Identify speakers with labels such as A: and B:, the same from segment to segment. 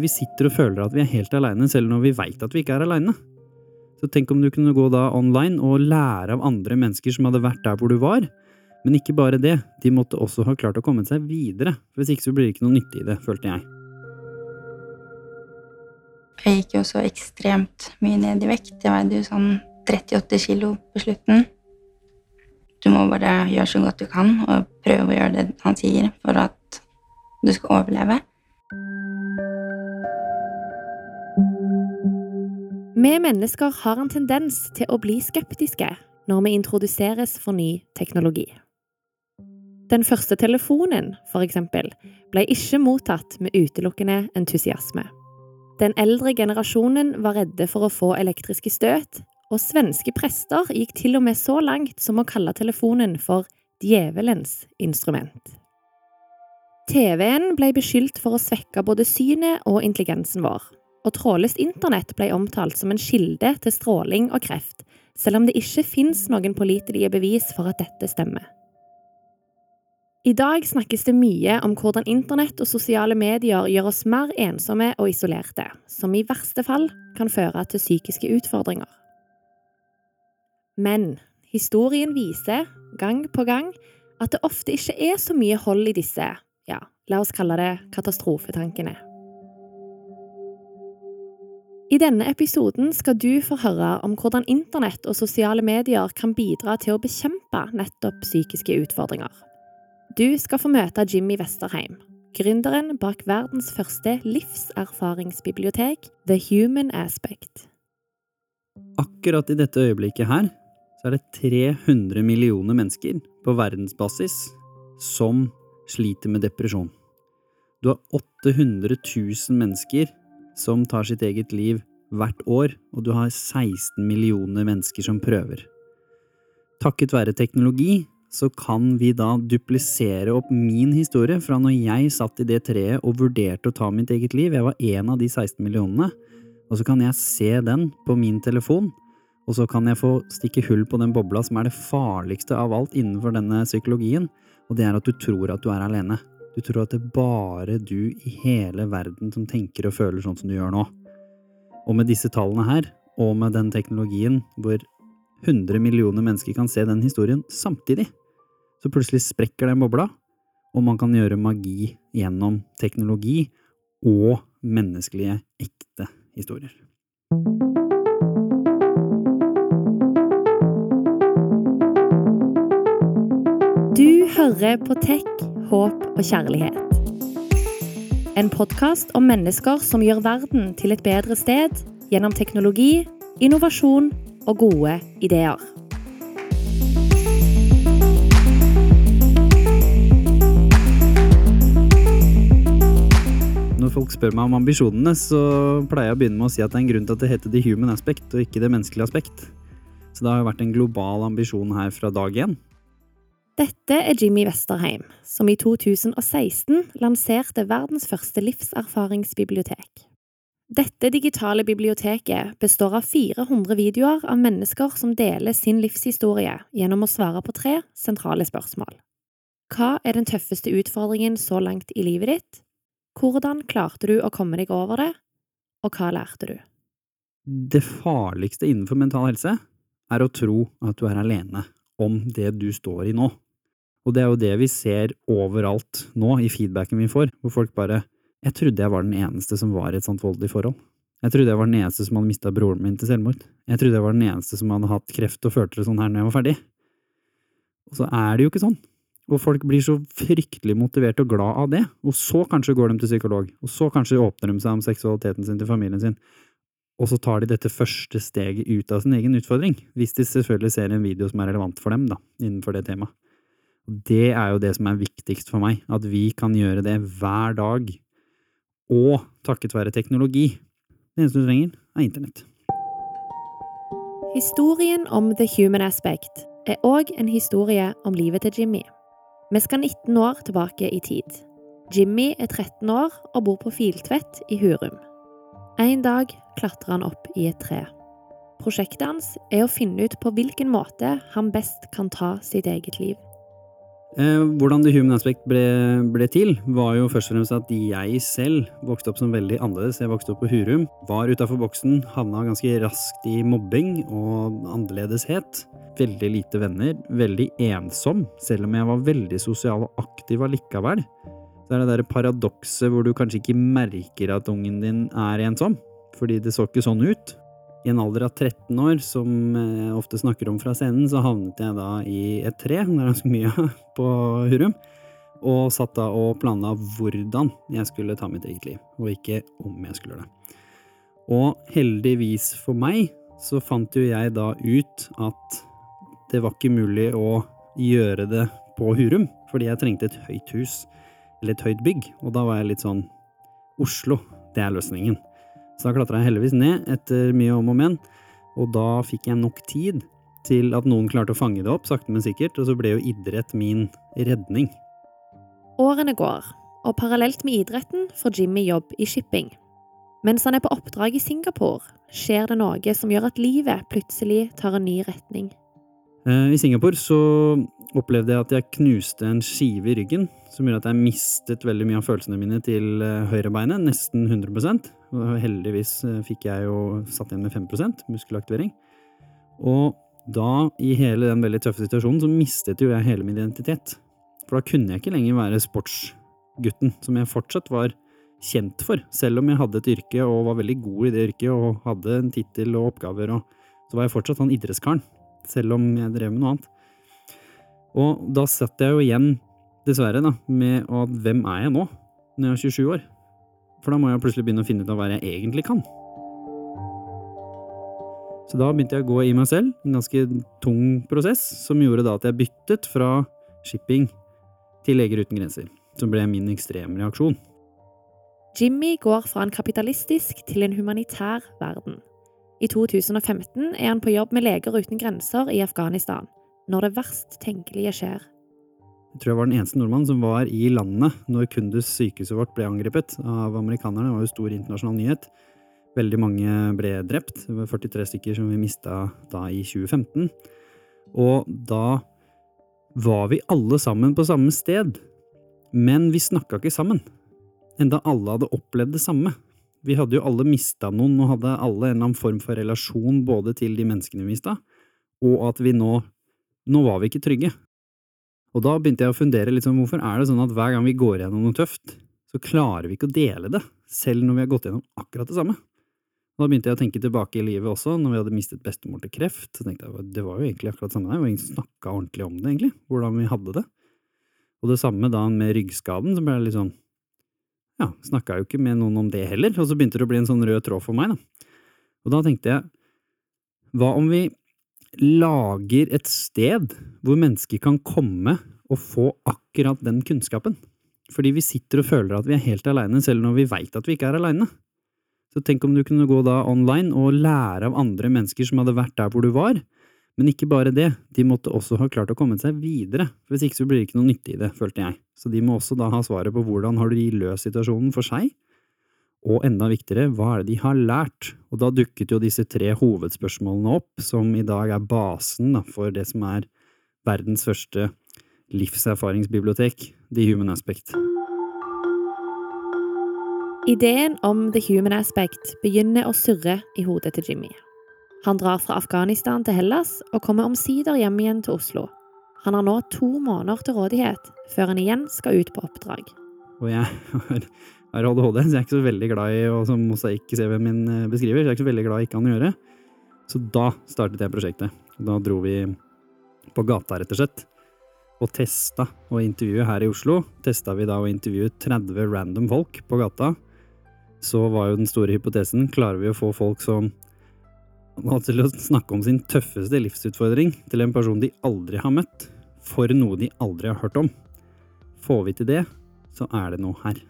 A: Vi sitter og føler at vi er helt aleine, selv når vi veit at vi ikke er aleine. Så tenk om du kunne gå da online og lære av andre mennesker som hadde vært der hvor du var. Men ikke bare det, de måtte også ha klart å komme seg videre, hvis ikke så blir det ikke noe nytte i det, følte jeg.
B: Jeg gikk jo så ekstremt mye ned i vekt. Jeg veide jo sånn 38 kilo på slutten. Du må bare gjøre så godt du kan og prøve å gjøre det han sier for at du skal overleve.
C: Vi mennesker har en tendens til å bli skeptiske når vi introduseres for ny teknologi. Den første telefonen, for eksempel, ble ikke mottatt med utelukkende entusiasme. Den eldre generasjonen var redde for å få elektriske støt, og svenske prester gikk til og med så langt som å kalle telefonen for djevelens instrument. TV-en ble beskyldt for å svekke både synet og intelligensen vår, og trådløst internett ble omtalt som en kilde til stråling og kreft, selv om det ikke fins noen pålitelige bevis for at dette stemmer. I dag snakkes det mye om hvordan internett og sosiale medier gjør oss mer ensomme og isolerte, som i verste fall kan føre til psykiske utfordringer. Men historien viser, gang på gang, at det ofte ikke er så mye hold i disse, ja, la oss kalle det katastrofetankene. I denne episoden skal du få høre om hvordan internett og sosiale medier kan bidra til å bekjempe nettopp psykiske utfordringer. Du skal få møte Jimmy Westerheim, gründeren bak verdens første livserfaringsbibliotek, The Human Aspect.
A: Akkurat i dette øyeblikket her, så er det 300 millioner mennesker på verdensbasis som sliter med depresjon. Du har 800 000 mennesker som tar sitt eget liv hvert år, og du har 16 millioner mennesker som prøver. Takket være teknologi så kan vi da duplisere opp min historie fra når jeg satt i det treet og vurderte å ta mitt eget liv. Jeg var en av de 16 millionene. Og så kan jeg se den på min telefon, og så kan jeg få stikke hull på den bobla som er det farligste av alt innenfor denne psykologien, og det er at du tror at du er alene. Du tror at det er bare du i hele verden som tenker og føler sånn som du gjør nå. Og med disse tallene her, og med den teknologien hvor 100 millioner mennesker kan se den historien samtidig, så plutselig sprekker den bobla, og man kan gjøre magi gjennom teknologi og menneskelige, ekte historier.
C: Du hører på Tech håp og kjærlighet. En podkast om mennesker som gjør verden til et bedre sted gjennom teknologi, innovasjon og gode ideer.
A: Når folk spør meg om ambisjonene, så pleier jeg å begynne med å si at det er en grunn til at det heter the human aspect, og ikke det menneskelige aspekt. Så det har jo vært en global ambisjon her fra dag én.
C: Dette er Jimmy Westerheim, som i 2016 lanserte verdens første livserfaringsbibliotek. Dette digitale biblioteket består av 400 videoer av mennesker som deler sin livshistorie gjennom å svare på tre sentrale spørsmål. Hva er den tøffeste utfordringen så langt i livet ditt? Hvordan klarte du å komme deg over det? Og hva lærte du?
A: Det farligste innenfor mental helse er å tro at du er alene om det du står i nå. Og det er jo det vi ser overalt nå i feedbacken vi får, hvor folk bare Jeg trodde jeg var den eneste som var i et sånt voldelig forhold. Jeg trodde jeg var den eneste som hadde mista broren min til selvmord. Jeg trodde jeg var den eneste som hadde hatt kreft og følte det sånn her når jeg var ferdig. Og så er det jo ikke sånn. Og folk blir så fryktelig motivert og glad av det, og så kanskje går de til psykolog, og så kanskje åpner de seg om seksualiteten sin til familien sin, og så tar de dette første steget ut av sin egen utfordring, hvis de selvfølgelig ser en video som er relevant for dem, da, innenfor det temaet. Det er jo det som er viktigst for meg, at vi kan gjøre det hver dag. Og takket være teknologi. Det eneste du trenger, er internett.
C: Historien om The Human Aspect er òg en historie om livet til Jimmy. Vi skal 19 år tilbake i tid. Jimmy er 13 år og bor på Filtvet i Hurum. En dag klatrer han opp i et tre. Prosjektet hans er å finne ut på hvilken måte han best kan ta sitt eget liv.
A: Eh, hvordan The Human Aspect ble, ble, til, var jo først og fremst at jeg selv vokste opp som veldig annerledes. Jeg vokste opp på Hurum, var utafor boksen, havna ganske raskt i mobbing og annerledeshet. Veldig lite venner, veldig ensom, selv om jeg var veldig sosial og aktiv allikevel. Det er det derre paradokset hvor du kanskje ikke merker at ungen din er ensom, fordi det så ikke sånn ut. I en alder av 13 år, som jeg ofte snakker om fra scenen, så havnet jeg da i et tre, det er ganske mye på Hurum, og satt da og planla hvordan jeg skulle ta mitt eget liv, og ikke om jeg skulle det. Og heldigvis for meg så fant jo jeg da ut at det var ikke mulig å gjøre det på Hurum, fordi jeg trengte et høyt hus, eller et høyt bygg, og da var jeg litt sånn Oslo, det er løsningen. Så da klatra jeg heldigvis ned etter mye om og men, og da fikk jeg nok tid til at noen klarte å fange det opp, sakte, men sikkert, og så ble jo idrett min redning.
C: Årene går, og parallelt med idretten får Jimmy jobb i shipping. Mens han er på oppdrag i Singapore, skjer det noe som gjør at livet plutselig tar en ny retning.
A: Eh, I Singapore så opplevde jeg at jeg knuste en skive i ryggen, som gjorde at jeg mistet veldig mye av følelsene mine til eh, høyrebeinet, nesten 100 og Heldigvis eh, fikk jeg jo satt igjen med 5% muskelaktivering. Og da, i hele den veldig tøffe situasjonen, så mistet jo jeg hele min identitet. For da kunne jeg ikke lenger være sportsgutten, som jeg fortsatt var kjent for, selv om jeg hadde et yrke og var veldig god i det yrket og hadde en tittel og oppgaver, og så var jeg fortsatt han idrettskaren selv om jeg drev med noe annet. Og da satt jeg jo igjen, dessverre, da, med at hvem er jeg nå, når jeg er 27 år? For da må jeg plutselig begynne å finne ut av hva jeg egentlig kan. Så da begynte jeg å gå i meg selv, en ganske tung prosess, som gjorde da at jeg byttet fra shipping til Leger uten grenser, som ble min ekstremreaksjon.
C: Jimmy går fra en kapitalistisk til en humanitær verden. I 2015 er han på jobb med Leger uten grenser i Afghanistan, når det verst tenkelige skjer.
A: Jeg tror jeg var den eneste nordmannen som var i landet når Kundus sykehuset vårt ble angrepet av amerikanerne. Det var jo stor internasjonal nyhet. Veldig mange ble drept. Det var 43 stykker som vi mista da i 2015. Og da var vi alle sammen på samme sted. Men vi snakka ikke sammen. Enda alle hadde opplevd det samme. Vi hadde jo alle mista noen, og hadde alle en eller annen form for relasjon både til de menneskene vi mista, og at vi nå… nå var vi ikke trygge. Og da begynte jeg å fundere litt sånn hvorfor er det sånn at hver gang vi går gjennom noe tøft, så klarer vi ikke å dele det, selv når vi har gått gjennom akkurat det samme. Da begynte jeg å tenke tilbake i livet også, når vi hadde mistet bestemor til kreft, så tenkte jeg det var jo egentlig akkurat det samme det var ingen som snakka ordentlig om det, egentlig, hvordan vi hadde det. Og det samme da med ryggskaden, så ble det litt sånn ja, snakka jo ikke med noen om det heller, og så begynte det å bli en sånn rød tråd for meg, da. Og da tenkte jeg, hva om vi lager et sted hvor mennesker kan komme og få akkurat den kunnskapen? Fordi vi sitter og føler at vi er helt aleine, selv når vi veit at vi ikke er aleine. Så tenk om du kunne gå da online og lære av andre mennesker som hadde vært der hvor du var, men ikke bare det, de måtte også ha klart å komme seg videre, hvis ikke så blir det ikke noe nytte i det, følte jeg. Så de må også da ha svaret på hvordan har de løst situasjonen for seg, og enda viktigere, hva er det de har lært? Og da dukket jo disse tre hovedspørsmålene opp, som i dag er basen for det som er verdens første livserfaringsbibliotek, The Human Aspect.
C: Ideen om The Human Aspect begynner å surre i hodet til Jimmy. Han drar fra Afghanistan til Hellas og kommer omsider hjem igjen til Oslo. Han har nå to måneder til rådighet før han igjen skal ut på oppdrag.
A: Og jeg har ADHD, så jeg er ikke så veldig glad i, og som mosaikk-CV-en min eh, beskriver, så jeg er ikke så veldig glad i ikke han å gjøre. Så da startet jeg prosjektet. Da dro vi på gata, rett og slett, og testa å intervjue her i Oslo. Testa vi da å intervjue 30 random folk på gata. Så var jo den store hypotesen, klarer vi å få folk som og til å snakke om sin tøffeste livsutfordring til en person de aldri har møtt, for noe de aldri har hørt om. Får vi til det, så er det noe her.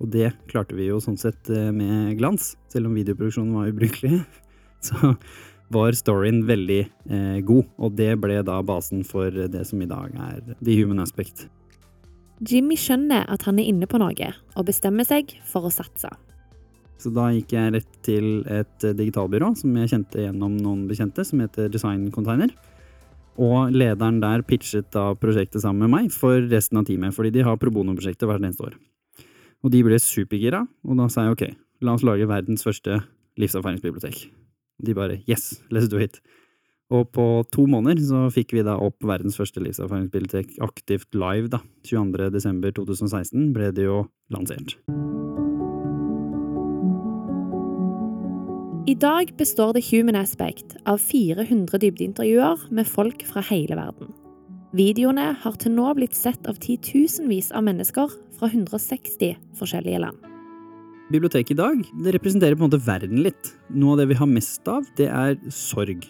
A: Og det klarte vi jo sånn sett eh, med glans, selv om videoproduksjonen var ubrukelig. Så var storyen veldig eh, god, og det ble da basen for det som i dag er The Human Aspect.
C: Jimmy skjønner at han er inne på noe, og bestemmer seg for å satse.
A: Så da gikk jeg rett til et digitalbyrå som jeg kjente gjennom noen bekjente, som heter Design Container. Og lederen der pitchet da prosjektet sammen med meg for resten av teamet, fordi de har pro bono-prosjektet hvert eneste år. Og de ble supergira, og da sa jeg ok, la oss lage verdens første livserfaringsbibliotek. De bare yes, let's do it. Og på to måneder så fikk vi da opp verdens første livserfaringsbibliotek aktivt live, da. 22. desember 2016 ble det jo lansert.
C: I dag består The Human Aspect av 400 dybdeintervjuer med folk fra hele verden. Videoene har til nå blitt sett av titusenvis av mennesker fra 160 forskjellige land.
A: Biblioteket i dag det representerer på en måte verden litt. Noe av det vi har mest av, det er sorg.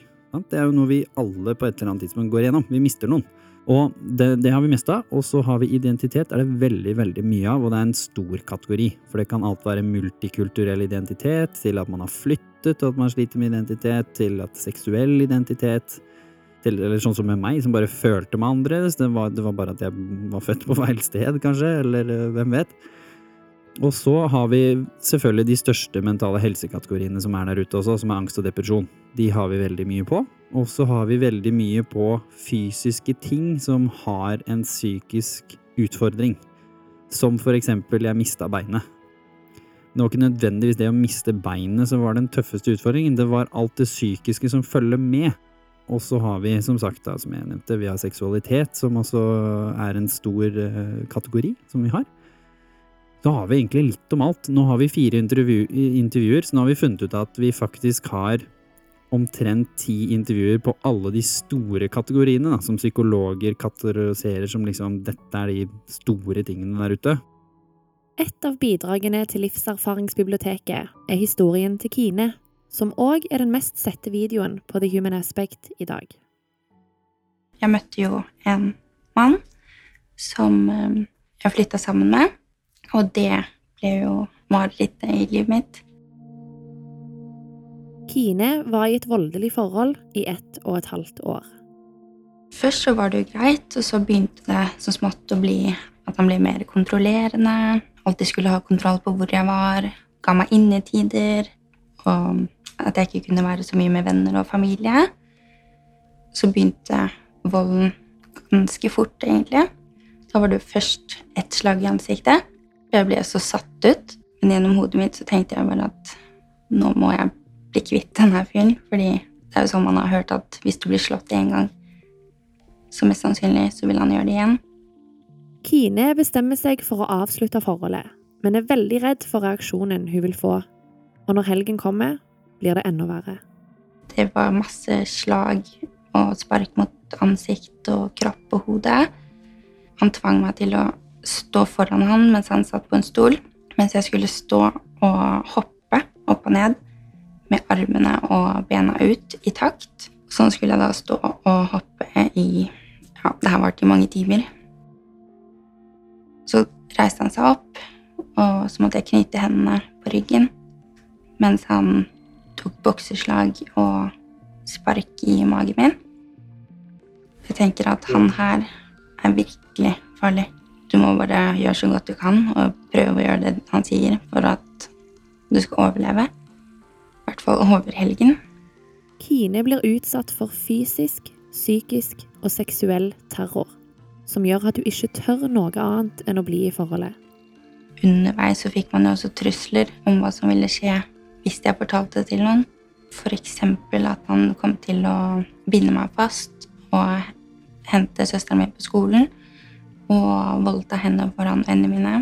A: Det er jo noe vi alle på et eller annet tidspunkt går igjennom. Vi mister noen. Og det, det har vi mest av. Og så har vi identitet, er det veldig veldig mye av, og det er en stor kategori. For det kan alt være multikulturell identitet, til at man har flyttet og at man sliter med identitet, til at seksuell identitet til, eller sånn som med meg, som bare følte meg annerledes. Det var, det var bare at jeg var født på feil sted, kanskje, eller eh, hvem vet. Og så har vi selvfølgelig de største mentale helsekategoriene som er der ute også, som er angst og depresjon. De har vi veldig mye på. Og så har vi veldig mye på fysiske ting som har en psykisk utfordring. Som for eksempel jeg mista beinet. Det var ikke nødvendigvis det å miste beinet som var den tøffeste utfordringen, det var alt det psykiske som følger med. Og så har vi, som sagt, da, som jeg nevnte, vi har seksualitet, som også er en stor uh, kategori som vi har. Da har vi egentlig litt om alt. Nå har vi fire intervju intervjuer, så nå har vi funnet ut at vi faktisk har omtrent ti intervjuer på alle de store kategoriene, da, som psykologer kategoriserer som liksom dette er de store tingene der ute.
C: Et av bidragene til Livserfaringsbiblioteket er historien til Kine, som òg er den mest sette videoen på The Human Aspect i dag.
B: Jeg møtte jo en mann som eh, jeg flytta sammen med, og det ble jo marerittet i livet mitt.
C: Kine var i et voldelig forhold i ett og et halvt år.
B: Først så var det jo greit, og så begynte det så smått å bli at han ble mer kontrollerende. Alltid skulle ha kontroll på hvor jeg var. Ga meg innetider. Og at jeg ikke kunne være så mye med venner og familie. Så begynte volden ganske fort, egentlig. Da var det først ett slag i ansiktet. Jeg ble så satt ut. Men gjennom hodet mitt så tenkte jeg bare at nå må jeg bli kvitt denne fyren. Fordi det er jo sånn man har hørt at hvis du blir slått én gang, så mest sannsynlig så vil han gjøre det igjen.
C: Kine bestemmer seg for å avslutte forholdet, men er veldig redd for reaksjonen hun vil få. Og når helgen kommer, blir det enda verre.
B: Det var masse slag og spark mot ansikt og kropp og hode. Han tvang meg til å stå foran han mens han satt på en stol, mens jeg skulle stå og hoppe opp og ned med armene og bena ut i takt. Sånn skulle jeg da stå og hoppe i Ja, det her varte i mange timer. Så reiste han seg opp, og så måtte jeg knyte hendene på ryggen mens han tok bokseslag og spark i magen min. Jeg tenker at han her er virkelig farlig. Du må bare gjøre så godt du kan og prøve å gjøre det han sier for at du skal overleve. I hvert fall over helgen.
C: Kine blir utsatt for fysisk, psykisk og seksuell terror, som gjør at du ikke tør noe annet enn å bli i forholdet.
B: Underveis så fikk man jo også trusler om hva som ville skje hvis jeg fortalte det til noen. F.eks. at han kom til å binde meg fast og hente søsteren min på skolen og voldta henne foran øynene mine.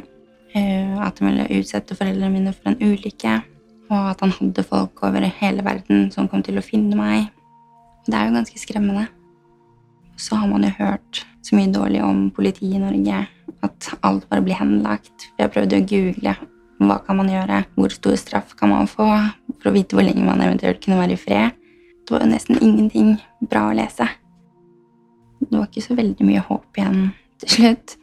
B: Eh, at han ville utsette foreldrene mine for en ulykke. Og at han hadde folk over hele verden som kom til å finne meg. Det er jo ganske skremmende. Så har man jo hørt så mye dårlig om politiet i Norge. At alt bare blir henlagt. Jeg prøvde å google hva kan man gjøre, hvor stor straff kan man få, for å vite hvor lenge man eventuelt kunne være i fred. Det var jo nesten ingenting bra å lese. Det var ikke så veldig mye håp igjen til slutt.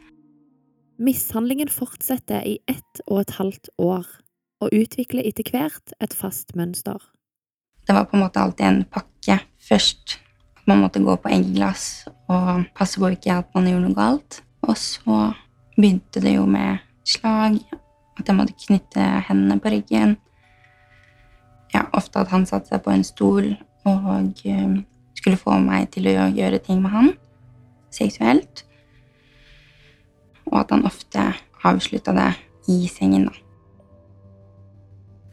C: Mishandlingen fortsetter i ett og et halvt år, og utvikler etter hvert et fast mønster.
B: Det var på en måte alltid en pakke. Først at man måtte gå på eggglass og passe på ikke at man gjorde noe galt. Og så begynte det jo med slag, at jeg måtte knytte hendene på ryggen. Ja, ofte at han satte seg på en stol og eh, skulle få meg til å gjøre ting med han seksuelt. Og at han ofte avslutta det i sengen, da.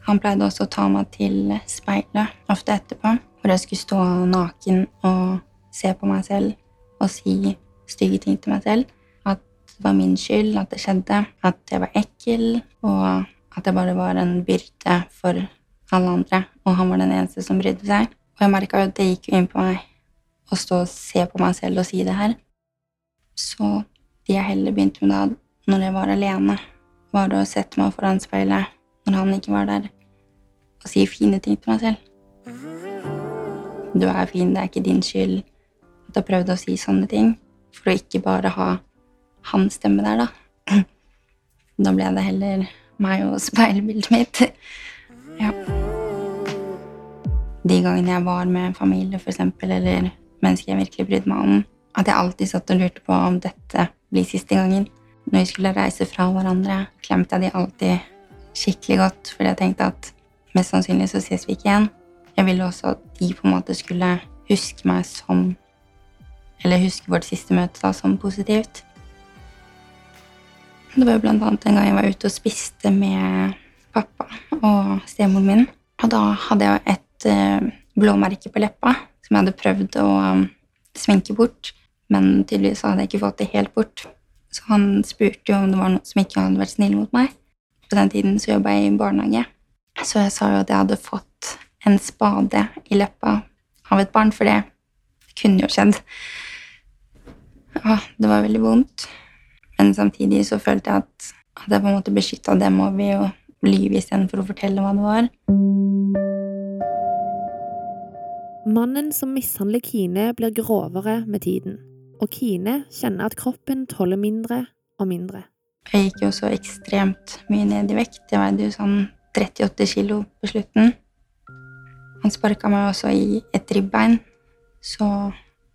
B: Han pleide også å ta meg til speilet ofte etterpå, hvor jeg skulle stå naken og se på meg selv og si stygge ting til meg selv. At det var min skyld at det skjedde, at jeg var ekkel, og at jeg bare var en byrde for alle andre. Og han var den eneste som brydde seg. Og jeg merka jo at det gikk jo inn på meg å stå og se på meg selv og si det her. Så jeg heller begynte med da, når jeg var alene, var å sette meg foran speilet når han ikke var der, og si fine ting til meg selv. Du er fin, det er ikke din skyld. At jeg prøvde å si sånne ting for å ikke bare ha hans stemme der, da. Da ble det heller meg og speilbildet mitt. Ja. De gangene jeg var med familie, eksempel, eller mennesker jeg virkelig brydde meg om, at jeg alltid satt og lurte på om dette blir siste gangen. Når vi skulle reise fra hverandre, klemte jeg de alltid skikkelig godt, fordi jeg tenkte at mest sannsynlig så ses vi ikke igjen. Jeg ville også at de på en måte skulle huske meg som Eller huske vårt siste møte da som positivt. Det var blant annet en gang jeg var ute og spiste med pappa og stemoren min. Og da hadde jeg et uh, blåmerke på leppa som jeg hadde prøvd å um, sminke bort. Men tydeligvis hadde jeg ikke fått det helt bort. Så han spurte jo om det var noen som ikke hadde vært snill mot meg. På den tiden så jobba jeg i barnehage, så jeg sa jo at jeg hadde fått en spade i leppa av et barn, for det kunne jo skjedd. Ja, det var veldig vondt. Men samtidig så følte jeg at, at jeg på en måte beskytta dem og ved å lyve istedenfor å fortelle hva det var.
C: Mannen som mishandler Kine, blir grovere med tiden, og Kine kjenner at kroppen tåler mindre og mindre.
B: Jeg gikk jo så ekstremt mye ned i vekt. Jeg veide jo sånn 38 kilo på slutten. Han sparka meg også i et ribbein, så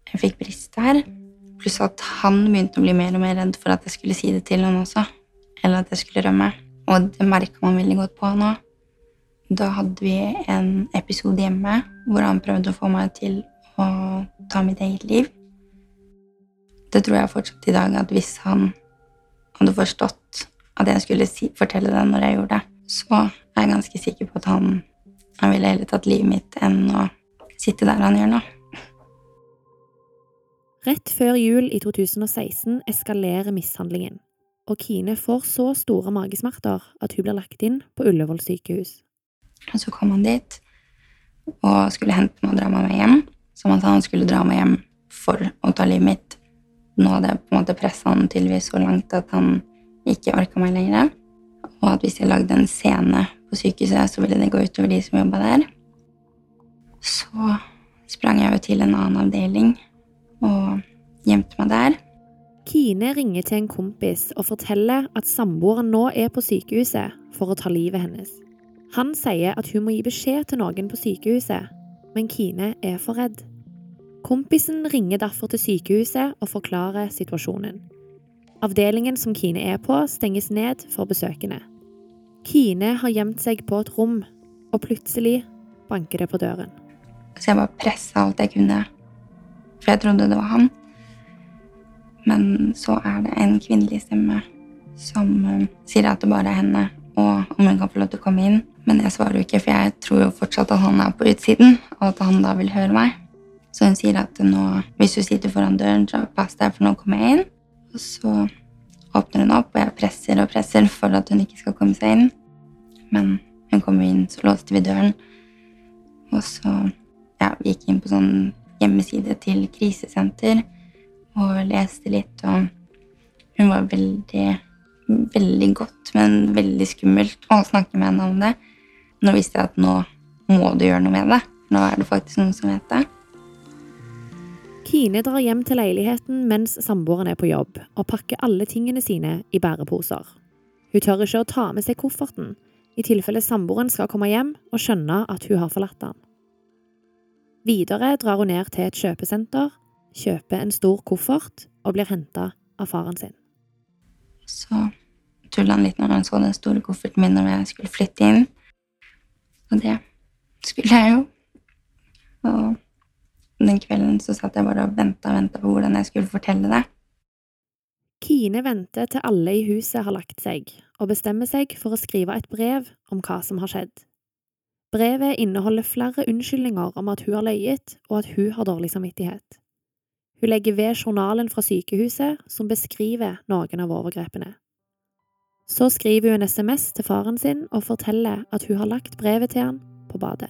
B: jeg fikk brist der. Pluss at han begynte å bli mer og mer redd for at jeg skulle si det til han også. Eller at jeg skulle rømme. Og det merka man veldig godt på han òg. Da hadde vi en episode hjemme hvor han prøvde å få meg til å ta mitt eget liv. Det tror jeg fortsatt i dag at hvis han hadde forstått at jeg skulle si, fortelle det når jeg gjorde det, så er jeg ganske sikker på at han, han ville heller tatt livet mitt enn å sitte der han gjør nå.
C: Rett før jul i 2016 eskalerer mishandlingen, og Kine får så store magesmerter at hun blir lagt inn på Ullevål sykehus.
B: Og så kom han dit og skulle hente meg og dra meg med hjem. Som han sa han skulle dra meg hjem for å ta livet mitt. Nå hadde jeg på en måte pressa han tydeligvis så langt at han ikke orka meg lenger. Og at hvis jeg lagde en scene på sykehuset, så ville det gå utover de som jobba der. Så sprang jeg jo til en annen avdeling og gjemte meg der.
C: Kine ringer til en kompis og forteller at samboeren nå er på sykehuset for å ta livet hennes. Han sier at hun må gi beskjed til noen på sykehuset, men Kine er for redd. Kompisen ringer derfor til sykehuset og forklarer situasjonen. Avdelingen som Kine er på, stenges ned for besøkende. Kine har gjemt seg på et rom, og plutselig banker det på døren.
B: Så jeg bare pressa alt jeg kunne for jeg trodde det var han. Men så er det en kvinnelig stemme som uh, sier at det bare er henne, og om hun kan få lov til å komme inn. Men jeg svarer jo ikke, for jeg tror jo fortsatt at han er på utsiden, og at han da vil høre meg. Så hun sier at nå, hvis du sitter foran døren, så pass deg, for nå kommer jeg inn. Og så åpner hun opp, og jeg presser og presser for at hun ikke skal komme seg inn. Men hun kommer inn, så låste vi døren. Og så ja, vi gikk inn på sånn hjemmeside til krisesenter og leste litt, og hun var veldig, veldig godt, men veldig skummelt å snakke med henne om det. Nå visste jeg at nå må du gjøre noe med det. Nå er det faktisk noen som vet det.
C: Kine drar hjem til leiligheten mens samboeren er på jobb, og pakker alle tingene sine i bæreposer. Hun tør ikke å ta med seg kofferten, i tilfelle samboeren skal komme hjem og skjønne at hun har forlatt han. Videre drar hun ned til et kjøpesenter, kjøper en stor koffert og blir henta av faren sin.
B: Så tulla han litt når han så den store kofferten min når jeg skulle flytte inn. Og det skulle jeg jo. Og den kvelden så satt jeg bare og venta og venta på hvordan jeg skulle fortelle det.
C: Kine venter til alle i huset har lagt seg, og bestemmer seg for å skrive et brev om hva som har skjedd. Brevet inneholder flere unnskyldninger om at hun har løyet, og at hun har dårlig samvittighet. Hun legger ved journalen fra sykehuset som beskriver noen av overgrepene. Så skriver hun en SMS til faren sin og forteller at hun har lagt brevet til han på badet.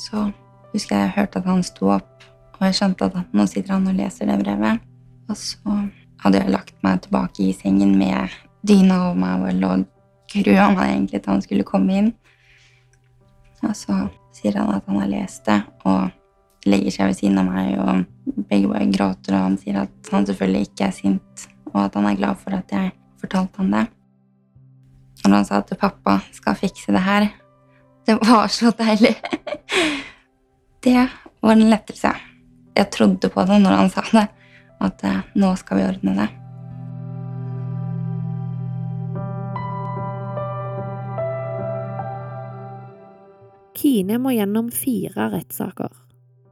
B: Så husker jeg hørte at han sto opp, og jeg skjønte at nå sitter han og leser det brevet. Og så hadde jeg lagt meg tilbake i sengen med dyna over meg og lå grua meg egentlig til han skulle komme inn. Og så sier han at han har lest det, og legger seg ved siden av meg, og begge bare gråter, og han sier at han selvfølgelig ikke er sint, og at han er glad for at jeg fortalte han det. Og når han sa at pappa skal fikse det her, det var så deilig. Det var en lettelse. Jeg trodde på det når han sa det, at eh, nå skal vi ordne det.
C: Kine må gjennom fire rettssaker.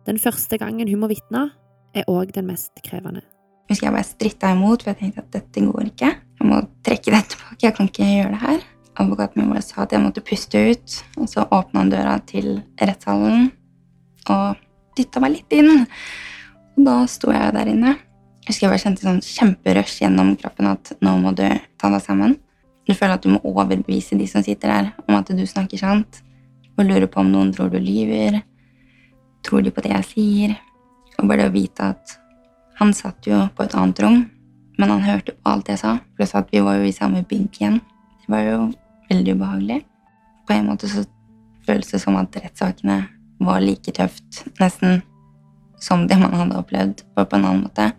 C: Den første gangen hun må vitne, er òg den mest krevende.
B: Husker jeg bare stritta imot, for jeg tenkte at dette går ikke. Jeg må trekke det tilbake. Jeg kan ikke gjøre det her. Advokaten min bare sa at jeg måtte puste ut, og så åpna han døra til rettssalen og dytta meg litt inn. Og da sto jeg der inne. Jeg husker jeg bare kjente sånn kjemperush gjennom kroppen at nå må du ta deg sammen. Du føler at du må overbevise de som sitter der, om at du snakker sant. Og lurer på om noen tror du lyver. Tror de på det jeg sier? Og bare det å vite at han satt jo på et annet rom, men han hørte på alt jeg sa. Pluss at vi var jo i samme bygg igjen. Det var jo veldig ubehagelig. På en måte så føles det som at rettssakene var like tøft, nesten, som det man hadde opplevd, bare på en annen måte.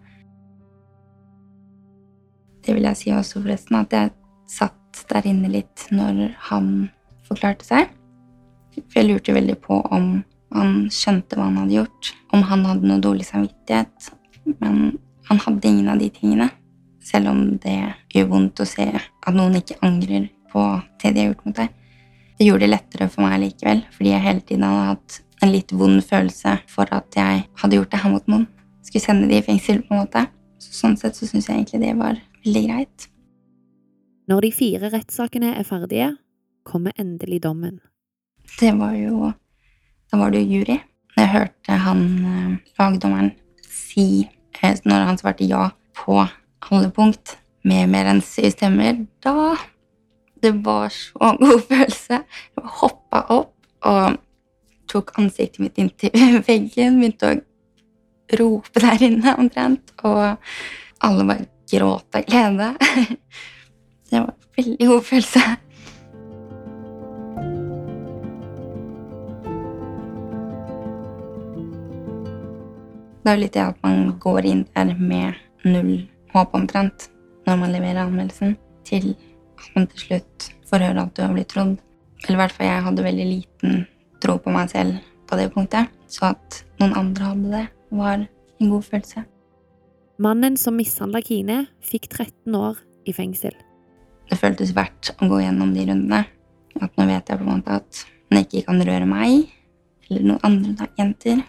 B: Det vil jeg si også, forresten, at jeg satt der inne litt når han forklarte seg. For jeg lurte veldig på om han skjønte hva han hadde gjort, om han hadde noe dårlig samvittighet. Men han hadde ingen av de tingene. Selv om det gjør vondt å se at noen ikke angrer på det de har gjort mot deg. Det gjorde det lettere for meg likevel, fordi jeg hele tiden hadde hatt en litt vond følelse for at jeg hadde gjort det her mot noen. Skulle sende de i fengsel, på en måte. Så sånn sett så syns jeg egentlig det var veldig greit.
C: Når de fire rettssakene er ferdige, kommer endelig dommen.
B: Det var jo Da var det jo jury. Jeg hørte han eh, lagdommeren si, eh, når han svarte ja på alle punkt, med mer enn syv stemmer, da Det var så god følelse. Jeg hoppa opp og tok ansiktet mitt inntil veggen, begynte å rope der inne omtrent, og alle bare gråt av glede. Det var en veldig god følelse. Det er jo litt det at man går inn der med null håp omtrent når man leverer anmeldelsen, til at man til slutt får høre at du har blitt trodd. Eller i hvert fall jeg hadde veldig liten tro på meg selv på det punktet. Så at noen andre hadde det, var en god følelse.
C: Mannen som mishandla Kine, fikk 13 år i fengsel.
B: Det føltes verdt å gå gjennom de rundene. At nå vet jeg på en måte at han ikke kan røre meg eller noen andre da, jenter.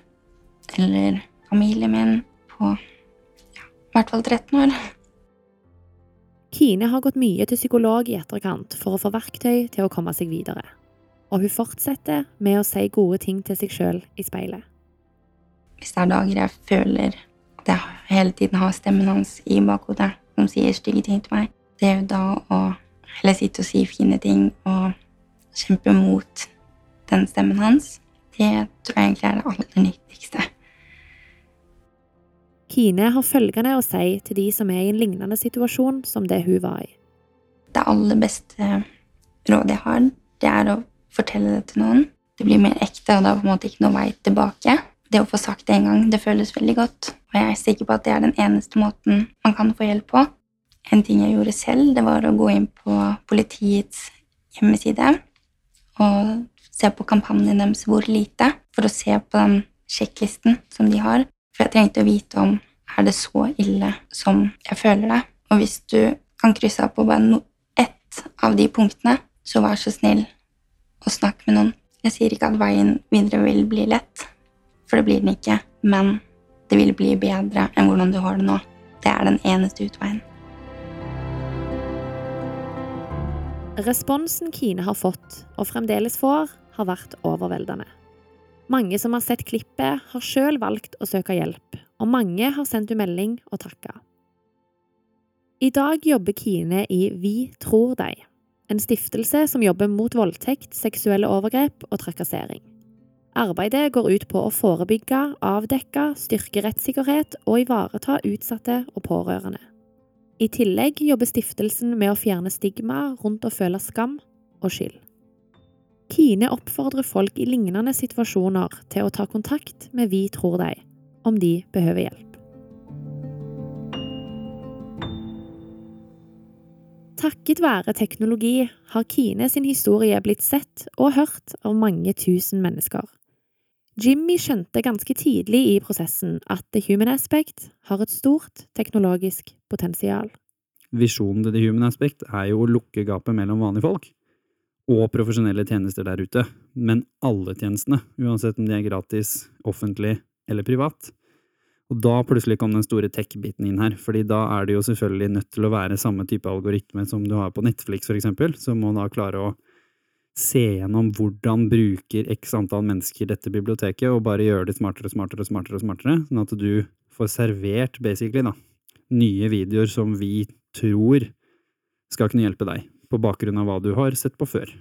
B: Eller familien min på ja, i hvert fall 13 år.
C: Kine har gått mye til psykolog i etterkant for å få verktøy til å komme seg videre. Og hun fortsetter med å si gode ting til seg sjøl i speilet.
B: Hvis det er dager jeg føler at jeg hele tiden har stemmen hans i bakhodet, som sier stygge ting til meg, det er jo da å heller sitte og si fine ting og kjempe mot den stemmen hans. Det tror jeg egentlig er det aller nyttigste.
C: Kine har følgende å si til de som er i en lignende situasjon som det hun var i.
B: Det aller beste rådet jeg har, det er å fortelle det til noen. Det blir mer ekte, og det er på en måte ikke noe vei tilbake. Det å få sagt det en gang, det føles veldig godt. Og jeg er sikker på at det er den eneste måten man kan få hjelp på. En ting jeg gjorde selv, det var å gå inn på politiets hjemmeside og se på kampanjen deres Hvor lite, for å se på den sjekklisten som de har. For jeg trengte å vite om er det så ille som jeg føler det. Og hvis du kan krysse av på bare ett av de punktene, så vær så snill og snakk med noen. Jeg sier ikke at veien videre vil bli lett, for det blir den ikke. Men det vil bli bedre enn hvordan du har det nå. Det er den eneste utveien.
C: Responsen Kine har fått, og fremdeles får, har vært overveldende. Mange som har sett klippet, har sjøl valgt å søke hjelp, og mange har sendt henne melding og takka. I dag jobber Kine i Vi tror deg, en stiftelse som jobber mot voldtekt, seksuelle overgrep og trakassering. Arbeidet går ut på å forebygge, avdekke, styrke rettssikkerhet og ivareta utsatte og pårørende. I tillegg jobber stiftelsen med å fjerne stigma rundt å føle skam og skyld. Kine oppfordrer folk i lignende situasjoner til å ta kontakt med Vi tror deg, om de behøver hjelp. Takket være teknologi har Kine sin historie blitt sett og hørt av mange tusen mennesker. Jimmy skjønte ganske tidlig i prosessen at The Human Aspect har et stort teknologisk potensial.
A: Visjonen til The Human Aspect er jo å lukke gapet mellom vanlige folk og profesjonelle tjenester der ute, men alle tjenestene, uansett om de er gratis, offentlig eller privat. Og da plutselig kom den store tech-biten inn her, fordi da er det jo selvfølgelig nødt til å være samme type algoritme som du har på Netflix, for eksempel, som må da klare å se gjennom hvordan bruker x antall mennesker dette biblioteket, og bare gjøre det smartere og smartere og smartere, og smartere, sånn at du får servert, basically, da, nye videoer som vi tror skal kunne hjelpe deg, på bakgrunn av hva du har sett på før.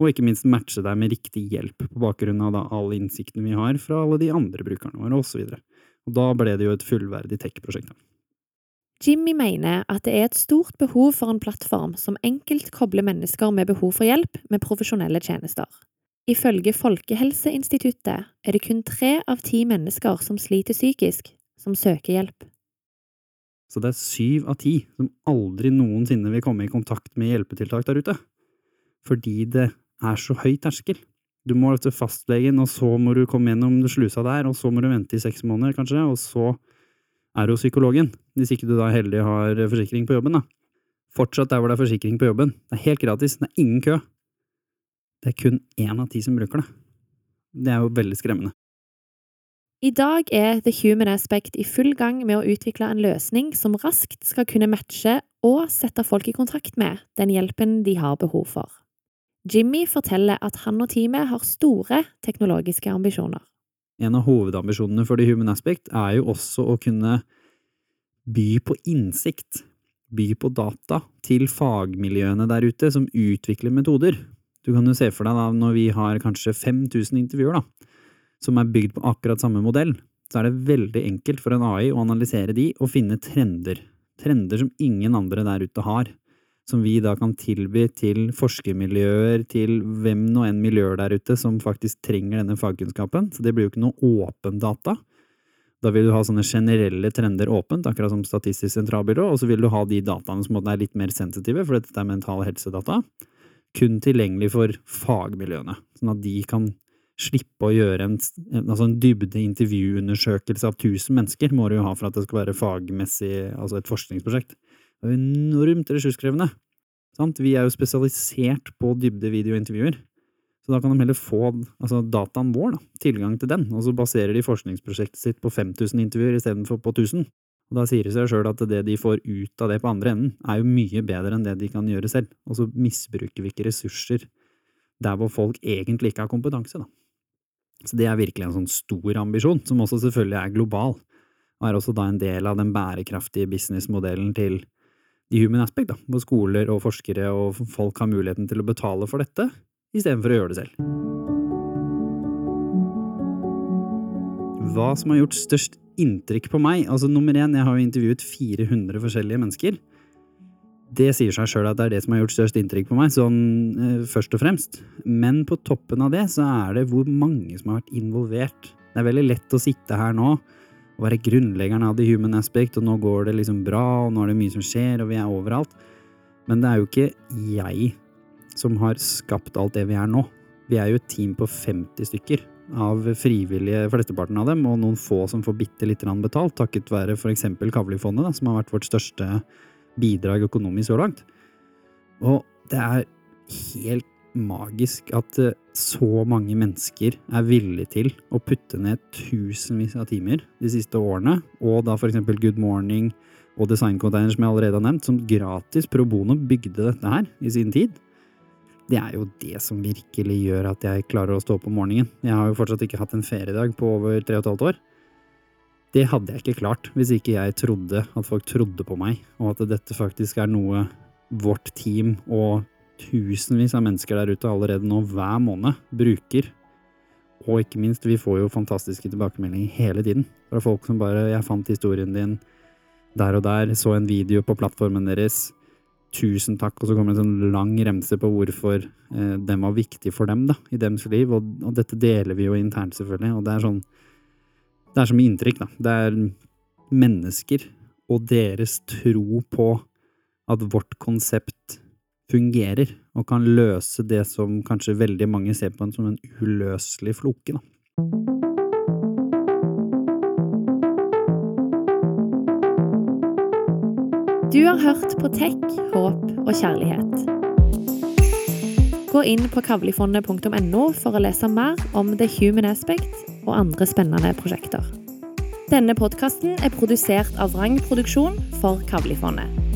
A: Og ikke minst matche deg med riktig hjelp, på bakgrunn av da all innsikten vi har fra alle de andre brukerne våre, videre. Og da ble det jo et fullverdig tech-prosjekt.
C: Jimmy mener at det er et stort behov for en plattform som enkelt kobler mennesker med behov for hjelp med profesjonelle tjenester. Ifølge Folkehelseinstituttet er det kun tre av ti mennesker som sliter psykisk, som søker hjelp.
A: Så det er syv av ti som aldri noensinne vil komme i kontakt med hjelpetiltak der ute. Fordi det er så høy terskel. Du må til fastlegen, og så må du komme gjennom slusa der, og så må du vente i seks måneder, kanskje, og så er du hos psykologen, hvis ikke du da heldig har forsikring på jobben, da. Fortsatt der hvor det er forsikring på jobben. Det er helt gratis, det er ingen kø. Det er kun én av ti som bruker det. Det er jo veldig skremmende.
C: I dag er The Human Aspect i full gang med å utvikle en løsning som raskt skal kunne matche og sette folk i kontakt med den hjelpen de har behov for. Jimmy forteller at han og teamet har store teknologiske ambisjoner
A: en av hovedambisjonene for The Human Aspect er jo også å kunne by på innsikt, by på data, til fagmiljøene der ute som utvikler metoder. Du kan jo se for deg da, når vi har kanskje 5000 intervjuer, da, som er bygd på akkurat samme modell, så er det veldig enkelt for en AI å analysere de og finne trender. Trender som ingen andre der ute har som vi da kan tilby til forskermiljøer, til hvem nå enn miljøer der ute som faktisk trenger denne fagkunnskapen. Så det blir jo ikke noe åpen data. Da vil du ha sånne generelle trender åpent, akkurat som Statistisk sentralbyrå, og så vil du ha de dataene som er litt mer sensitive, for dette er mental helsedata, kun tilgjengelig for fagmiljøene, sånn at de kan slippe å gjøre en, altså en dybde intervjuundersøkelse av tusen mennesker, må du jo ha for at det skal være fagmessig, altså et forskningsprosjekt. Er enormt ressurskrevende. Sant? Vi er jo spesialisert på dybde videointervjuer. Så da kan de heller få altså dataen vår, da, tilgang til den, og så baserer de forskningsprosjektet sitt på 5000 intervjuer istedenfor på 1000. Og da sier det seg sjøl at det de får ut av det på andre enden, er jo mye bedre enn det de kan gjøre selv. Og så misbruker vi ikke ressurser der hvor folk egentlig ikke har kompetanse, da. Så det er virkelig en sånn stor ambisjon, som også selvfølgelig er global, og er også da en del av den bærekraftige businessmodellen til i human aspect, da, hvor skoler og forskere og folk har muligheten til å betale for dette, istedenfor å gjøre det selv. Hva som har gjort størst inntrykk på meg? Altså Nummer én, jeg har jo intervjuet 400 forskjellige mennesker. Det sier seg sjøl at det er det som har gjort størst inntrykk på meg, sånn eh, først og fremst. Men på toppen av det så er det hvor mange som har vært involvert. Det er veldig lett å sitte her nå å være grunnleggeren av the human aspect, og nå går det liksom bra, og nå er det mye som skjer, og vi er overalt. Men det er jo ikke jeg som har skapt alt det vi er nå. Vi er jo et team på 50 stykker av frivillige, flesteparten av dem, og noen få som får bitte lite grann betalt, takket være eksempel Kavli-fondet, som har vært vårt største bidrag økonomisk så langt. Og det er helt magisk at eh, så mange mennesker er villige til å putte ned tusenvis av timer de siste årene, og da for eksempel Good Morning og Design Container, som jeg allerede har nevnt, som gratis pro bono bygde dette her i sin tid. Det er jo det som virkelig gjør at jeg klarer å stå opp om morgenen. Jeg har jo fortsatt ikke hatt en feriedag på over tre og et halvt år. Det hadde jeg ikke klart hvis ikke jeg trodde at folk trodde på meg, og at dette faktisk er noe vårt team og tusenvis av mennesker der ute allerede nå hver måned bruker. Og ikke minst, vi får jo fantastiske tilbakemeldinger hele tiden fra folk som bare 'Jeg fant historien din der og der, så en video på plattformen deres. Tusen takk. Og så kommer det en sånn lang remse på hvorfor eh, den var viktig for dem da, i deres liv. Og, og, dette deler vi jo internt, selvfølgelig. Og det er sånn Det er så mye inntrykk, da. Det er mennesker og deres tro på at vårt konsept fungerer og kan løse det som kanskje veldig mange ser på en som en uløselig floke. Da.
C: Du har hørt på Tech, håp og kjærlighet. Gå inn på kavlifondet.no for å lese mer om The Human Aspect og andre spennende prosjekter. Denne podkasten er produsert av Vrang Produksjon for Kavlifondet.